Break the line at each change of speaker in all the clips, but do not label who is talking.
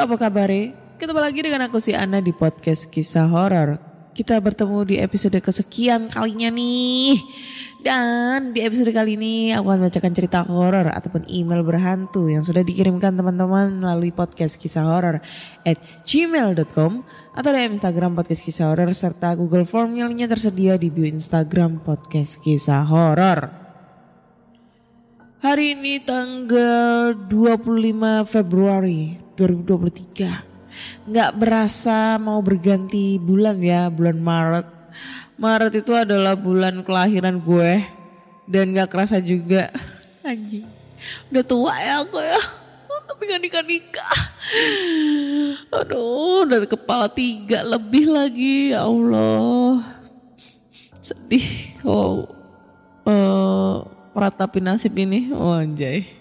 apa kabar Ketemu lagi dengan aku si Ana di podcast kisah horor. Kita bertemu di episode kesekian kalinya nih. Dan di episode kali ini aku akan bacakan cerita horor ataupun email berhantu yang sudah dikirimkan teman-teman melalui podcast kisah horor at gmail.com atau di Instagram podcast kisah horor serta Google Form yang lainnya tersedia di bio Instagram podcast kisah horor. Hari ini tanggal 25 Februari 2023. Nggak berasa mau berganti bulan ya, bulan Maret. Maret itu adalah bulan kelahiran gue. Dan gak kerasa juga. Anjing. Udah tua ya aku ya. Tapi gak nikah-nikah. Aduh, dari kepala tiga lebih lagi. Ya Allah. Sedih kalau eh meratapi nasib ini. Oh anjay.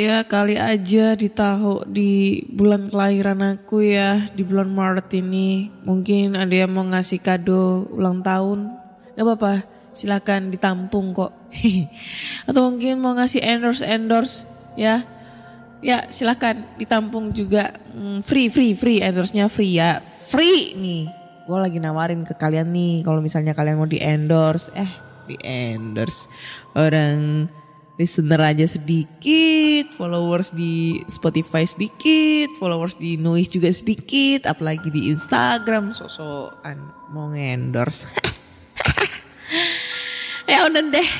Ya kali aja ditahu di bulan kelahiran aku ya di bulan Maret ini. Mungkin ada yang mau ngasih kado ulang tahun. Gak apa-apa silakan ditampung kok. Atau mungkin mau ngasih endorse endorse ya. Ya silakan ditampung juga. Hmm, free free free. Endorse-nya free ya. Free nih. Gue lagi nawarin ke kalian nih kalau misalnya kalian mau di endorse. Eh di endorse. Orang listener aja sedikit, followers di Spotify sedikit, followers di Noise juga sedikit, apalagi di Instagram sosokan mau ngendorse. ya udah deh.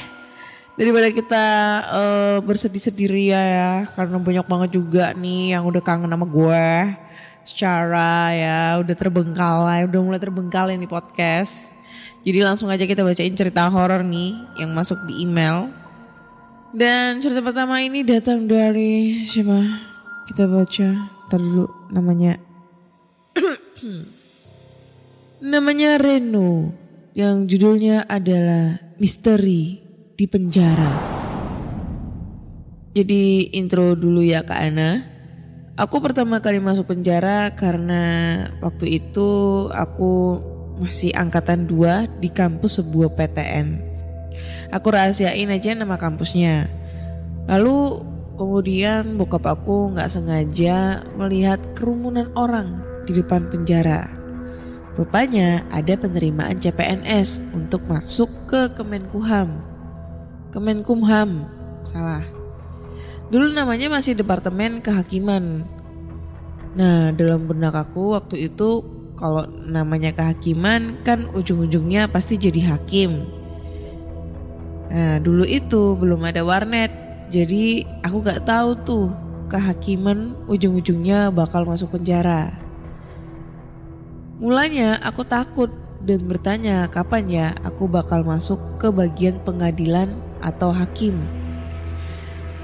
Daripada kita eh, bersedih-sedih ria ya, karena banyak banget juga nih yang udah kangen sama gue. Secara ya udah terbengkalai, udah mulai terbengkalai nih podcast. Jadi langsung aja kita bacain cerita horor nih yang masuk di email. Dan cerita pertama ini datang dari siapa? Kita baca. Ntar dulu namanya. namanya Reno. Yang judulnya adalah Misteri di Penjara. Jadi intro dulu ya Kak Ana. Aku pertama kali masuk penjara karena waktu itu aku masih angkatan 2 di kampus sebuah PTN. Aku rahasiain aja nama kampusnya. Lalu kemudian bokap aku nggak sengaja melihat kerumunan orang di depan penjara. Rupanya ada penerimaan CPNS untuk masuk ke Kemenkumham. Kemenkumham, salah. Dulu namanya masih Departemen Kehakiman. Nah, dalam benak aku waktu itu kalau namanya kehakiman kan ujung-ujungnya pasti jadi hakim. Nah dulu itu belum ada warnet, jadi aku gak tahu tuh kehakiman ujung-ujungnya bakal masuk penjara. Mulanya aku takut dan bertanya kapan ya aku bakal masuk ke bagian pengadilan atau hakim.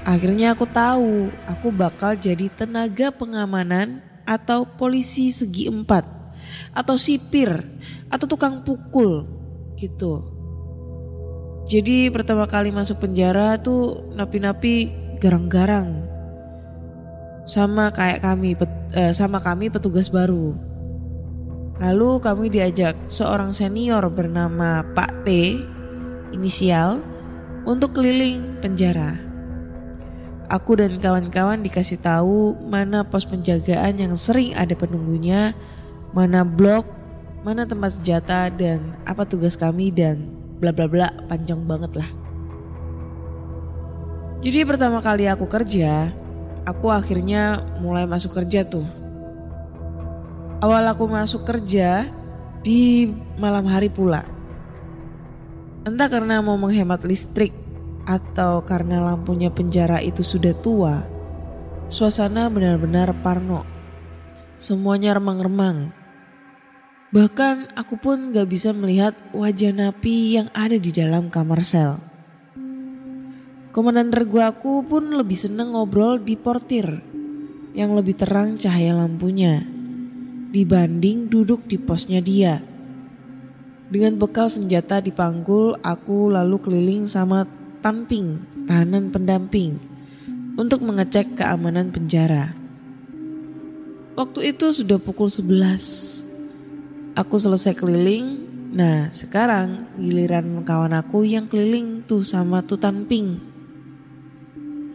Akhirnya aku tahu aku bakal jadi tenaga pengamanan atau polisi segi empat atau sipir atau tukang pukul gitu. Jadi pertama kali masuk penjara tuh napi-napi garang-garang. Sama kayak kami pet- eh, sama kami petugas baru. Lalu kami diajak seorang senior bernama Pak T inisial untuk keliling penjara. Aku dan kawan-kawan dikasih tahu mana pos penjagaan yang sering ada penunggunya, mana blok, mana tempat senjata dan apa tugas kami dan bla bla bla panjang banget lah. Jadi pertama kali aku kerja, aku akhirnya mulai masuk kerja tuh. Awal aku masuk kerja di malam hari pula. Entah karena mau menghemat listrik atau karena lampunya penjara itu sudah tua, suasana benar-benar parno. Semuanya remang-remang. Bahkan aku pun gak bisa melihat wajah napi yang ada di dalam kamar sel. Komandan regu aku pun lebih seneng ngobrol di portir yang lebih terang cahaya lampunya dibanding duduk di posnya dia. Dengan bekal senjata di panggul, aku lalu keliling sama Tanping, tahanan pendamping, untuk mengecek keamanan penjara. Waktu itu sudah pukul 11. Aku selesai keliling. Nah, sekarang giliran kawan aku yang keliling tuh sama tuh Tanping.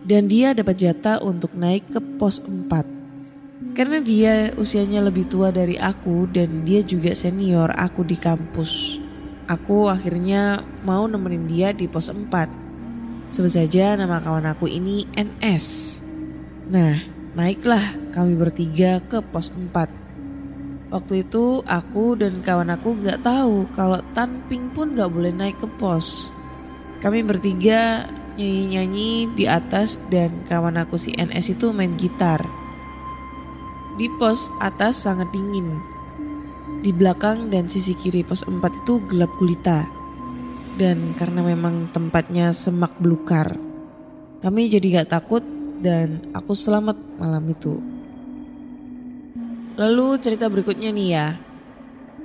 Dan dia dapat jatah untuk naik ke pos 4. Karena dia usianya lebih tua dari aku dan dia juga senior aku di kampus. Aku akhirnya mau nemenin dia di pos 4. Sebut saja nama kawan aku ini NS. Nah, naiklah kami bertiga ke pos 4. Waktu itu aku dan kawan aku gak tahu kalau Tanping pun gak boleh naik ke pos. Kami bertiga nyanyi-nyanyi di atas dan kawan aku si NS itu main gitar. Di pos atas sangat dingin. Di belakang dan sisi kiri pos 4 itu gelap gulita dan karena memang tempatnya semak belukar. Kami jadi gak takut dan aku selamat malam itu. Lalu cerita berikutnya nih ya.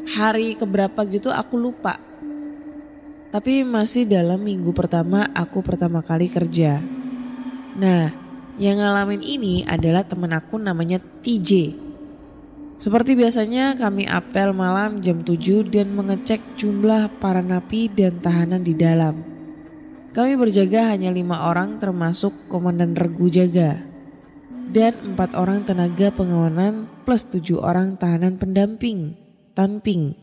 Hari keberapa gitu aku lupa. Tapi masih dalam minggu pertama aku pertama kali kerja. Nah, yang ngalamin ini adalah temen aku namanya TJ. Seperti biasanya kami apel malam jam 7 dan mengecek jumlah para napi dan tahanan di dalam. Kami berjaga hanya lima orang termasuk komandan regu jaga. Dan empat orang tenaga pengawanan plus tujuh orang tahanan pendamping, tanping.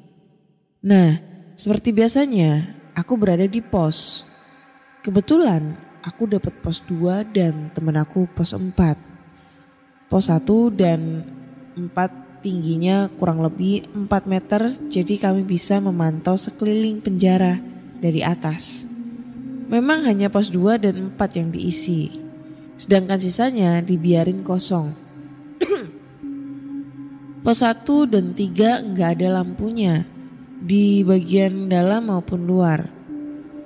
Nah, seperti biasanya aku berada di pos. Kebetulan aku dapat pos 2 dan temen aku pos 4. Pos 1 dan 4 tingginya kurang lebih 4 meter jadi kami bisa memantau sekeliling penjara dari atas. Memang hanya pos 2 dan 4 yang diisi. Sedangkan sisanya dibiarin kosong. pos 1 dan 3 nggak ada lampunya di bagian dalam maupun luar.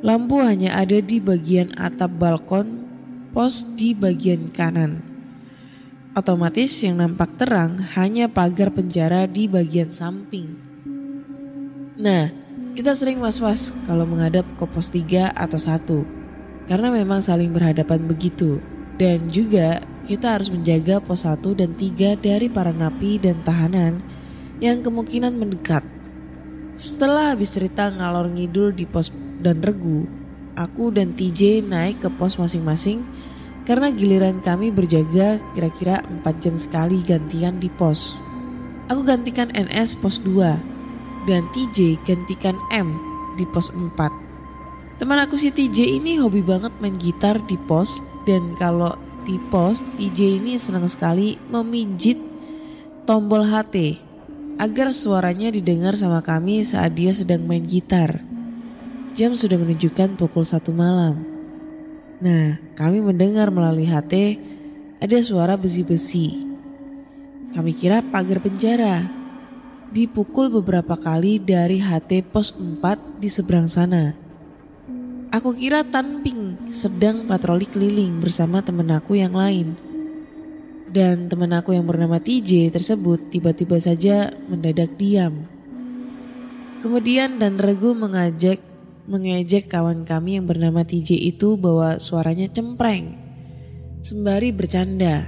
Lampu hanya ada di bagian atap balkon, pos di bagian kanan. Otomatis yang nampak terang hanya pagar penjara di bagian samping. Nah, kita sering was-was kalau menghadap ke pos 3 atau 1. Karena memang saling berhadapan begitu. Dan juga kita harus menjaga pos 1 dan 3 dari para napi dan tahanan yang kemungkinan mendekat. Setelah habis cerita ngalor ngidul di pos dan regu, aku dan TJ naik ke pos masing-masing karena giliran kami berjaga kira-kira 4 jam sekali gantian di pos. Aku gantikan NS pos 2 dan TJ gantikan M di pos 4. Teman aku si TJ ini hobi banget main gitar di pos dan kalau di pos TJ ini senang sekali memijit tombol HT agar suaranya didengar sama kami saat dia sedang main gitar. Jam sudah menunjukkan pukul satu malam. Nah, kami mendengar melalui HT ada suara besi-besi. Kami kira pagar penjara. Dipukul beberapa kali dari HT pos 4 di seberang sana. Aku kira Tanping sedang patroli keliling bersama temen aku yang lain. Dan temen aku yang bernama TJ tersebut tiba-tiba saja mendadak diam. Kemudian dan Regu mengajak mengejek kawan kami yang bernama TJ itu bahwa suaranya cempreng. Sembari bercanda.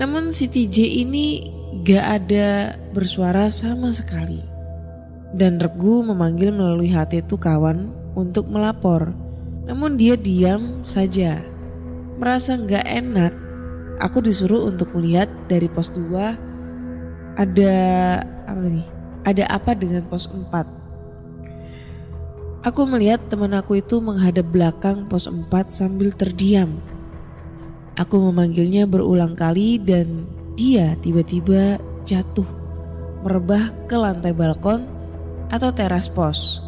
Namun si TJ ini gak ada bersuara sama sekali. Dan Regu memanggil melalui HT itu kawan untuk melapor. Namun dia diam saja. Merasa gak enak, aku disuruh untuk melihat dari pos 2 ada apa nih? Ada apa dengan pos 4? Aku melihat teman aku itu menghadap belakang pos 4 sambil terdiam. Aku memanggilnya berulang kali dan dia tiba-tiba jatuh merebah ke lantai balkon atau teras pos.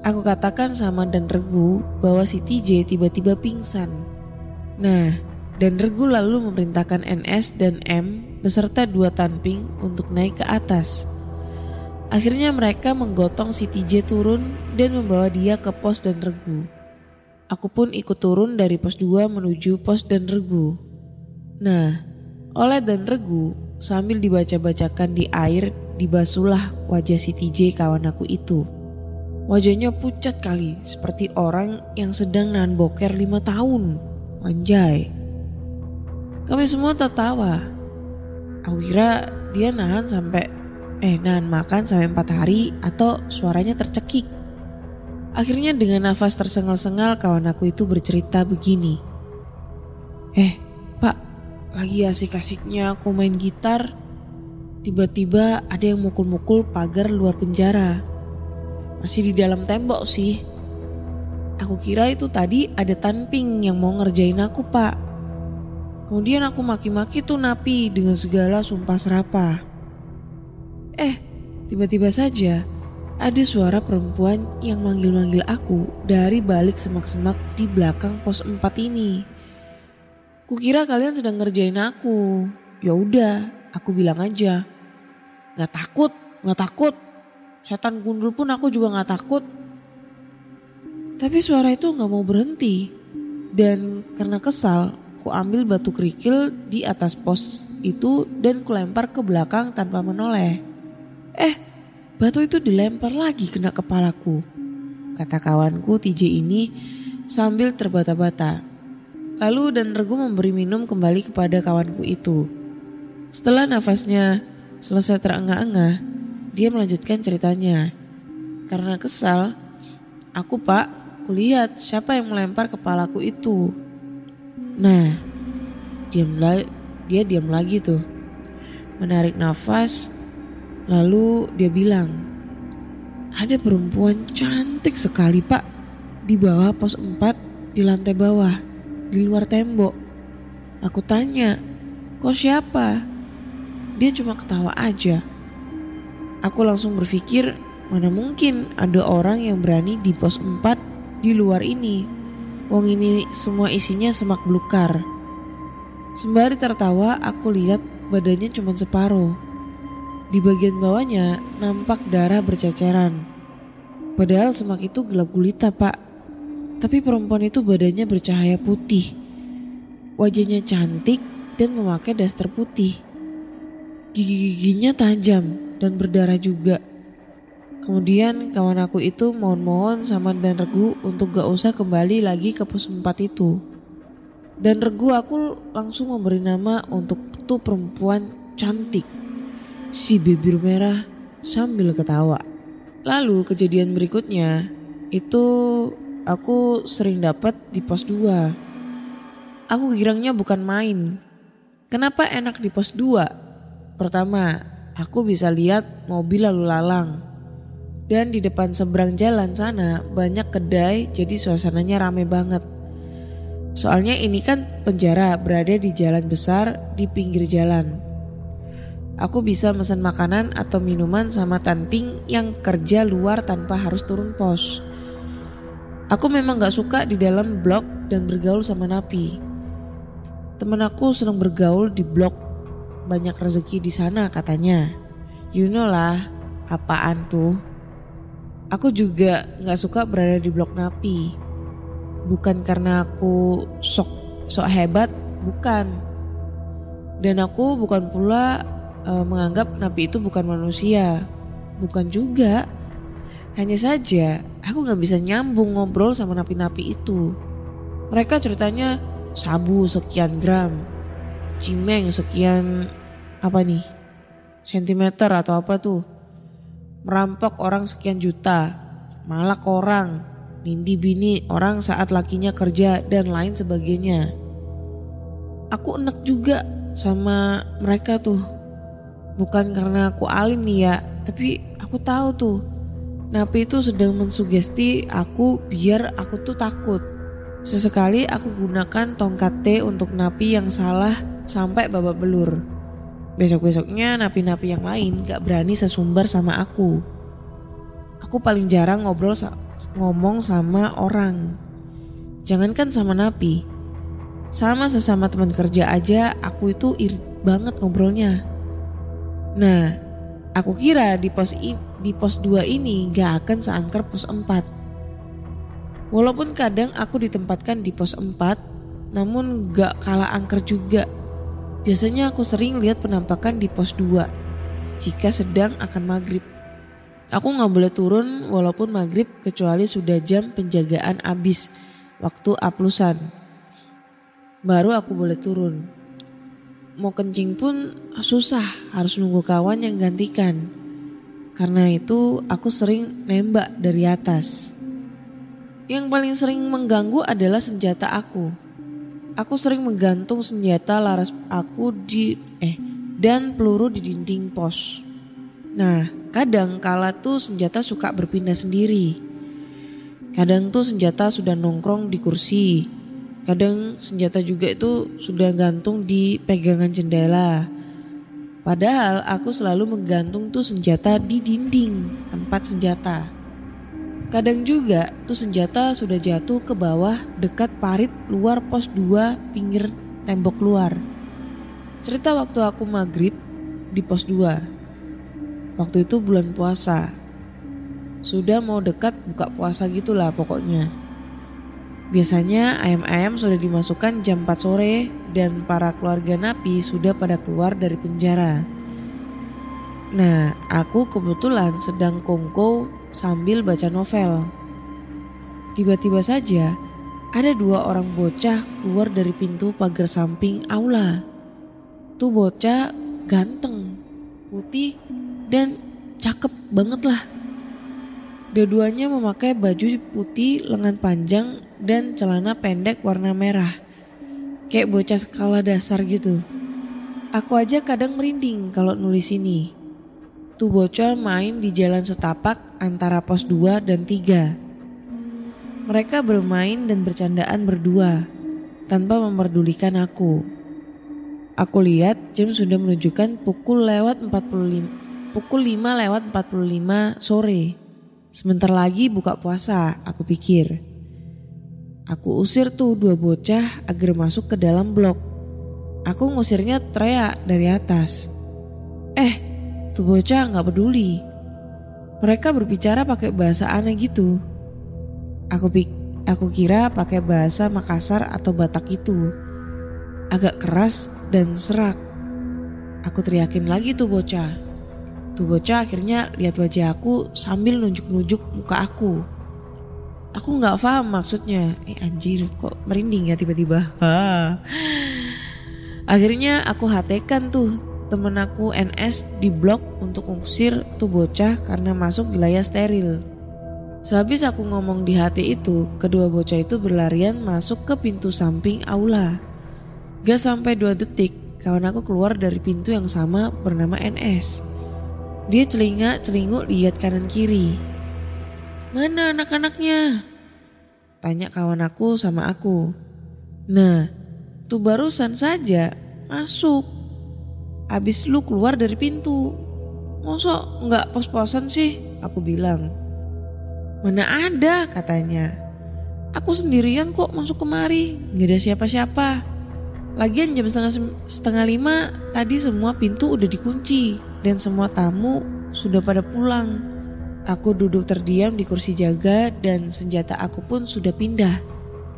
Aku katakan sama dan Regu bahwa si TJ tiba-tiba pingsan. Nah, dan Regu lalu memerintahkan NS dan M beserta dua tanping untuk naik ke atas. Akhirnya mereka menggotong si TJ turun dan membawa dia ke pos dan regu. Aku pun ikut turun dari pos 2 menuju pos dan regu. Nah, oleh dan regu sambil dibaca-bacakan di air dibasuhlah wajah si TJ kawan aku itu. Wajahnya pucat kali seperti orang yang sedang nahan boker lima tahun. Anjay. Kami semua tertawa. Aku kira dia nahan sampai eh nahan makan sampai empat hari atau suaranya tercekik. Akhirnya dengan nafas tersengal-sengal kawan aku itu bercerita begini. Eh pak lagi asik-asiknya aku main gitar. Tiba-tiba ada yang mukul-mukul pagar luar penjara. Masih di dalam tembok sih. Aku kira itu tadi ada tanping yang mau ngerjain aku pak. Kemudian aku maki-maki tuh napi dengan segala sumpah serapah. Eh, tiba-tiba saja ada suara perempuan yang manggil-manggil aku dari balik semak-semak di belakang pos 4 ini. Kukira kalian sedang ngerjain aku. Ya udah, aku bilang aja. Gak takut, gak takut. Setan gundul pun aku juga gak takut. Tapi suara itu gak mau berhenti. Dan karena kesal, ku ambil batu kerikil di atas pos itu dan kulempar ke belakang tanpa menoleh. Eh, batu itu dilempar lagi kena kepalaku. Kata kawanku TJ ini sambil terbata-bata. Lalu dan Regu memberi minum kembali kepada kawanku itu. Setelah nafasnya selesai terengah-engah, dia melanjutkan ceritanya. Karena kesal, aku pak, kulihat siapa yang melempar kepalaku itu. Nah, diam dia diam lagi tuh. Menarik nafas, Lalu dia bilang, ada perempuan cantik sekali pak di bawah pos 4 di lantai bawah di luar tembok. Aku tanya, kok siapa? Dia cuma ketawa aja. Aku langsung berpikir mana mungkin ada orang yang berani di pos 4 di luar ini. Wong ini semua isinya semak belukar. Sembari tertawa aku lihat badannya cuma separuh. Di bagian bawahnya nampak darah berceceran. Padahal semak itu gelap gulita pak. Tapi perempuan itu badannya bercahaya putih. Wajahnya cantik dan memakai daster putih. Gigi-giginya tajam dan berdarah juga. Kemudian kawan aku itu mohon-mohon sama dan regu untuk gak usah kembali lagi ke pos 4 itu. Dan regu aku langsung memberi nama untuk tuh perempuan cantik si bibir merah sambil ketawa. Lalu kejadian berikutnya itu aku sering dapat di pos 2. Aku girangnya bukan main. Kenapa enak di pos 2? Pertama, aku bisa lihat mobil lalu lalang. Dan di depan seberang jalan sana banyak kedai jadi suasananya rame banget. Soalnya ini kan penjara berada di jalan besar di pinggir jalan aku bisa pesan makanan atau minuman sama Tanping yang kerja luar tanpa harus turun pos. Aku memang gak suka di dalam blok dan bergaul sama Napi. Temen aku senang bergaul di blok, banyak rezeki di sana katanya. You know lah, apaan tuh? Aku juga gak suka berada di blok Napi. Bukan karena aku sok sok hebat, bukan. Dan aku bukan pula uh, menganggap nabi itu bukan manusia. Bukan juga. Hanya saja aku gak bisa nyambung ngobrol sama napi-napi itu. Mereka ceritanya sabu sekian gram, cimeng sekian apa nih sentimeter atau apa tuh. Merampok orang sekian juta, malak orang, nindi bini orang saat lakinya kerja dan lain sebagainya. Aku enek juga sama mereka tuh. Bukan karena aku alim nih ya, tapi aku tahu tuh. Napi itu sedang mensugesti aku biar aku tuh takut. Sesekali aku gunakan tongkat T untuk napi yang salah sampai babak belur. Besok-besoknya napi-napi yang lain gak berani sesumbar sama aku. Aku paling jarang ngobrol sa ngomong sama orang. Jangankan sama napi. Sama sesama teman kerja aja aku itu irit banget ngobrolnya. Nah, aku kira di pos di pos 2 ini gak akan seangker pos 4. Walaupun kadang aku ditempatkan di pos 4, namun gak kalah angker juga. Biasanya aku sering lihat penampakan di pos 2 jika sedang akan maghrib. Aku gak boleh turun walaupun maghrib kecuali sudah jam penjagaan habis waktu aplusan. Baru aku boleh turun. Mau kencing pun susah harus nunggu kawan yang gantikan. Karena itu aku sering nembak dari atas. Yang paling sering mengganggu adalah senjata aku. Aku sering menggantung senjata laras aku di eh dan peluru di dinding pos. Nah, kadang kala tuh senjata suka berpindah sendiri. Kadang tuh senjata sudah nongkrong di kursi. Kadang senjata juga itu sudah gantung di pegangan jendela. Padahal aku selalu menggantung tuh senjata di dinding tempat senjata. Kadang juga tuh senjata sudah jatuh ke bawah dekat parit luar pos 2 pinggir tembok luar. Cerita waktu aku maghrib di pos 2. Waktu itu bulan puasa. Sudah mau dekat buka puasa gitulah pokoknya. Biasanya ayam-ayam sudah dimasukkan jam 4 sore dan para keluarga napi sudah pada keluar dari penjara. Nah, aku kebetulan sedang kongko sambil baca novel. Tiba-tiba saja ada dua orang bocah keluar dari pintu pagar samping aula. Tuh bocah ganteng, putih, dan cakep banget lah. Dua-duanya memakai baju putih lengan panjang dan celana pendek warna merah. Kayak bocah skala dasar gitu. Aku aja kadang merinding kalau nulis ini. Tuh bocah main di jalan setapak antara pos 2 dan 3. Mereka bermain dan bercandaan berdua tanpa memperdulikan aku. Aku lihat jam sudah menunjukkan pukul lewat 45 pukul 5 lewat 45 sore. Sebentar lagi buka puasa, aku pikir. Aku usir tuh dua bocah agar masuk ke dalam blok. Aku ngusirnya teriak dari atas. Eh, tuh bocah nggak peduli. Mereka berbicara pakai bahasa aneh gitu. Aku pik aku kira pakai bahasa Makassar atau Batak itu. Agak keras dan serak. Aku teriakin lagi tuh bocah. Tuh bocah akhirnya lihat wajah aku sambil nunjuk-nunjuk muka aku. Aku nggak paham maksudnya. Eh anjir kok merinding ya tiba-tiba. Akhirnya aku hatekan tuh temen aku NS di blok untuk ngusir tuh bocah karena masuk wilayah steril. Sehabis aku ngomong di hati itu, kedua bocah itu berlarian masuk ke pintu samping aula. Gak sampai dua detik, kawan aku keluar dari pintu yang sama bernama NS. Dia celingak celinguk lihat kanan kiri. Mana anak-anaknya? Tanya kawan aku sama aku. Nah, tuh barusan saja masuk. Abis lu keluar dari pintu. Mosok nggak pos-posan sih? Aku bilang. Mana ada katanya. Aku sendirian kok masuk kemari. Gak ada siapa-siapa. Lagian jam setengah, setengah lima tadi semua pintu udah dikunci. Dan semua tamu sudah pada pulang. Aku duduk terdiam di kursi jaga dan senjata aku pun sudah pindah.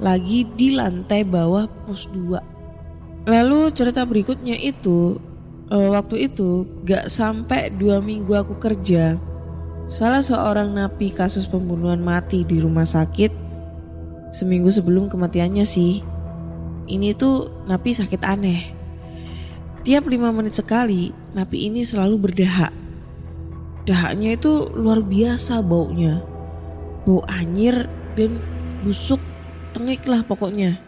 Lagi di lantai bawah pos 2. Lalu cerita berikutnya itu, uh, waktu itu gak sampai dua minggu aku kerja. Salah seorang napi kasus pembunuhan mati di rumah sakit seminggu sebelum kematiannya sih. Ini tuh napi sakit aneh. Tiap lima menit sekali, napi ini selalu berdahak. Dahaknya itu luar biasa baunya. Bau anyir dan busuk tengik lah pokoknya.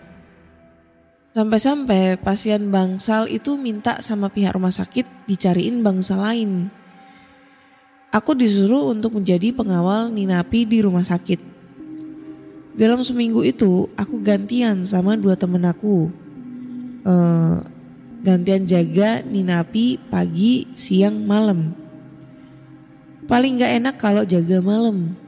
Sampai-sampai pasien bangsal itu minta sama pihak rumah sakit dicariin bangsal lain. Aku disuruh untuk menjadi pengawal Ninapi di rumah sakit. Dalam seminggu itu, aku gantian sama dua temen aku. Uh, gantian jaga Ninapi pagi, siang, malam. Paling gak enak kalau jaga malam.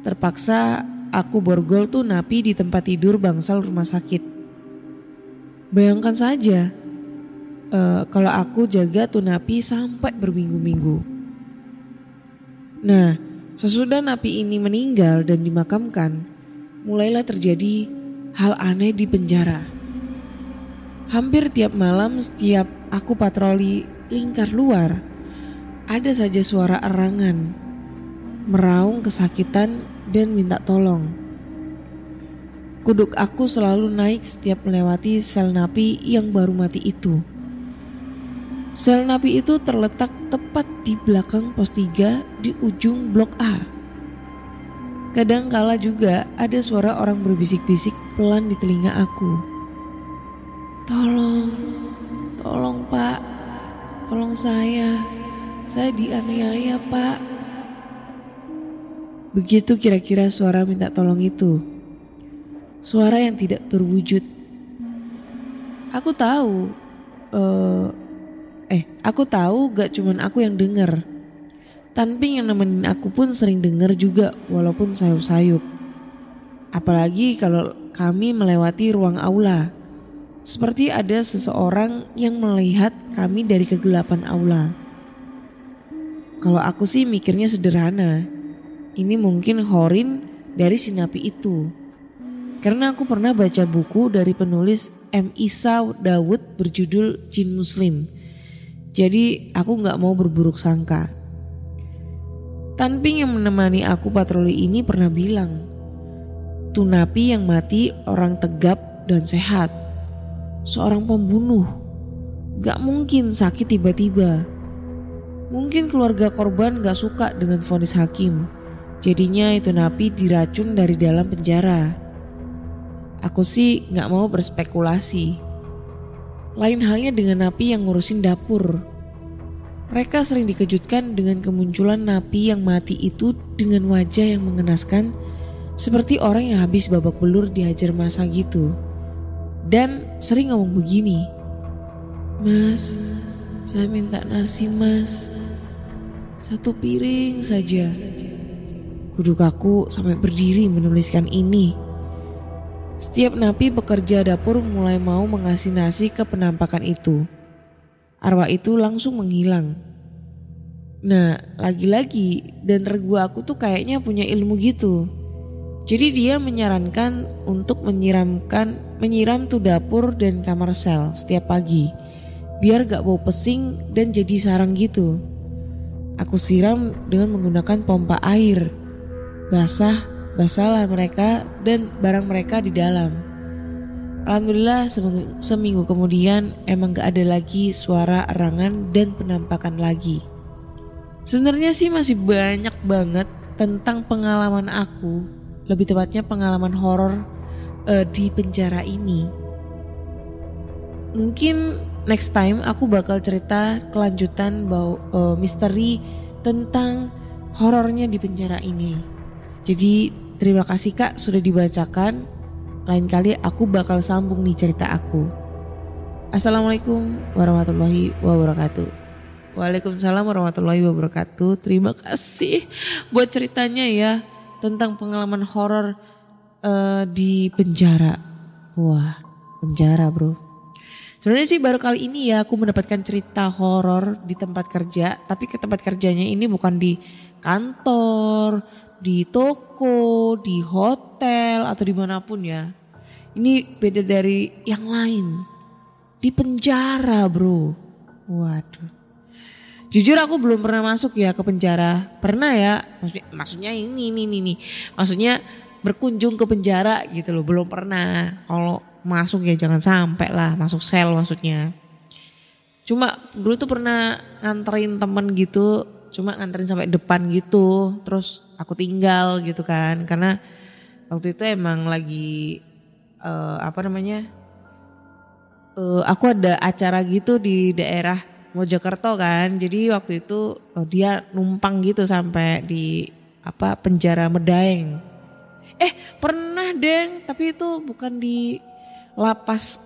Terpaksa aku borgol tuh napi di tempat tidur bangsal rumah sakit. Bayangkan saja, uh, kalau aku jaga tuh napi sampai berminggu-minggu. Nah, sesudah napi ini meninggal dan dimakamkan, mulailah terjadi hal aneh di penjara. Hampir tiap malam setiap aku patroli lingkar luar, ada saja suara erangan, meraung kesakitan dan minta tolong. Kuduk aku selalu naik setiap melewati sel napi yang baru mati itu. Sel napi itu terletak tepat di belakang pos 3 di ujung blok A. Kadang kala juga ada suara orang berbisik-bisik pelan di telinga aku. Tolong, tolong pak, tolong saya, saya dianiaya pak. Begitu kira-kira suara minta tolong itu. Suara yang tidak berwujud. Aku tahu, uh, Eh, aku tahu gak cuman aku yang denger. Tanping yang nemenin aku pun sering denger juga walaupun sayup-sayup. Apalagi kalau kami melewati ruang aula. Seperti ada seseorang yang melihat kami dari kegelapan aula. Kalau aku sih mikirnya sederhana. Ini mungkin Horin dari sinapi itu. Karena aku pernah baca buku dari penulis M. Isa Dawud berjudul Jin Muslim jadi aku gak mau berburuk sangka. Tanping yang menemani aku patroli ini pernah bilang, Tunapi yang mati orang tegap dan sehat. Seorang pembunuh. Gak mungkin sakit tiba-tiba. Mungkin keluarga korban gak suka dengan vonis hakim. Jadinya itu napi diracun dari dalam penjara. Aku sih gak mau berspekulasi. Lain halnya dengan napi yang ngurusin dapur. Mereka sering dikejutkan dengan kemunculan napi yang mati itu dengan wajah yang mengenaskan seperti orang yang habis babak belur dihajar masa gitu. Dan sering ngomong begini, Mas, saya minta nasi mas, satu piring saja. Kuduk aku sampai berdiri menuliskan ini. Setiap napi pekerja dapur mulai mau mengasih nasi ke penampakan itu. Arwah itu langsung menghilang. Nah, lagi-lagi dan regu aku tuh kayaknya punya ilmu gitu. Jadi dia menyarankan untuk menyiramkan menyiram tuh dapur dan kamar sel setiap pagi biar gak bau pesing dan jadi sarang gitu. Aku siram dengan menggunakan pompa air. Basah Basalah mereka dan barang mereka di dalam. Alhamdulillah seminggu, seminggu kemudian emang gak ada lagi suara erangan dan penampakan lagi. Sebenarnya sih masih banyak banget tentang pengalaman aku, lebih tepatnya pengalaman horor uh, di penjara ini. Mungkin next time aku bakal cerita kelanjutan bau uh, misteri tentang horornya di penjara ini. Jadi Terima kasih kak sudah dibacakan. Lain kali aku bakal sambung nih cerita aku. Assalamualaikum warahmatullahi wabarakatuh. Waalaikumsalam warahmatullahi wabarakatuh. Terima kasih buat ceritanya ya tentang pengalaman horor uh, di penjara. Wah, penjara bro. Sebenarnya sih baru kali ini ya aku mendapatkan cerita horor di tempat kerja, tapi ke tempat kerjanya ini bukan di kantor, di toko, di hotel atau di mana pun ya. Ini beda dari yang lain. Di penjara bro. Waduh. Jujur aku belum pernah masuk ya ke penjara. Pernah ya, maksudnya, maksudnya ini, ini, ini, ini. Maksudnya berkunjung ke penjara gitu loh. Belum pernah. Kalau masuk ya jangan sampai lah masuk sel maksudnya. Cuma dulu tuh pernah nganterin temen gitu. Cuma nganterin sampai depan gitu. Terus aku tinggal gitu kan. Karena waktu itu emang lagi uh, apa namanya uh, aku ada acara gitu di daerah Mojokerto kan jadi waktu itu uh, dia numpang gitu sampai di apa penjara Medaeng eh pernah deng tapi itu bukan di lapas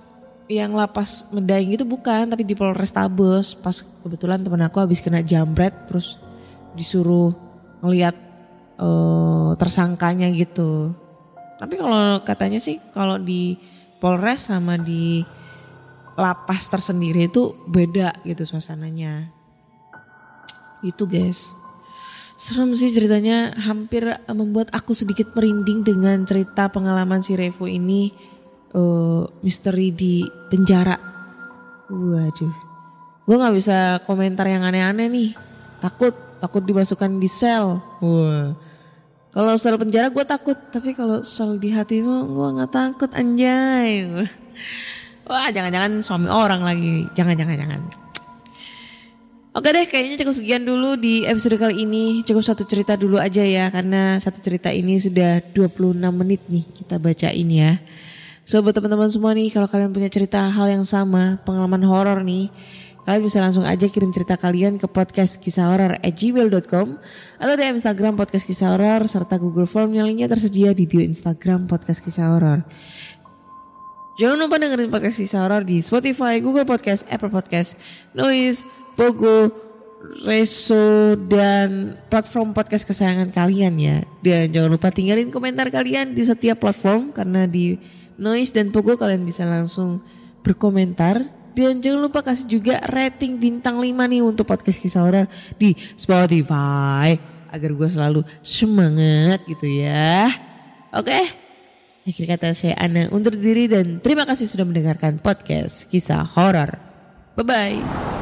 yang lapas Medaeng itu bukan tapi di Polrestabes pas kebetulan temen aku habis kena jambret terus disuruh ngeliat uh, tersangkanya gitu tapi kalau katanya sih kalau di Polres sama di lapas tersendiri itu beda gitu suasananya. Itu guys. Serem sih ceritanya hampir membuat aku sedikit merinding dengan cerita pengalaman si Revo ini uh, misteri di penjara. Waduh. Gue gak bisa komentar yang aneh-aneh nih. Takut, takut dimasukkan di sel. Wah. Kalau soal penjara gue takut, tapi kalau soal di hatimu gue nggak takut anjay. Wah jangan-jangan suami orang lagi, jangan-jangan jangan. Oke deh kayaknya cukup sekian dulu di episode kali ini. Cukup satu cerita dulu aja ya karena satu cerita ini sudah 26 menit nih kita bacain ya. So buat teman-teman semua nih kalau kalian punya cerita hal yang sama, pengalaman horor nih, Kalian bisa langsung aja kirim cerita kalian ke podcast kisah horor at gmail.com atau di Instagram podcast kisah horor serta Google Form yang linknya tersedia di bio Instagram podcast kisah horor. Jangan lupa dengerin podcast kisah horor di Spotify, Google Podcast, Apple Podcast, Noise, Pogo, Reso dan platform podcast kesayangan kalian ya. Dan jangan lupa tinggalin komentar kalian di setiap platform karena di Noise dan Pogo kalian bisa langsung berkomentar dan jangan lupa kasih juga rating bintang 5 nih untuk podcast kisah horor di Spotify agar gue selalu semangat gitu ya. Oke. Akhir kata saya Ana undur diri dan terima kasih sudah mendengarkan podcast kisah horor. Bye bye.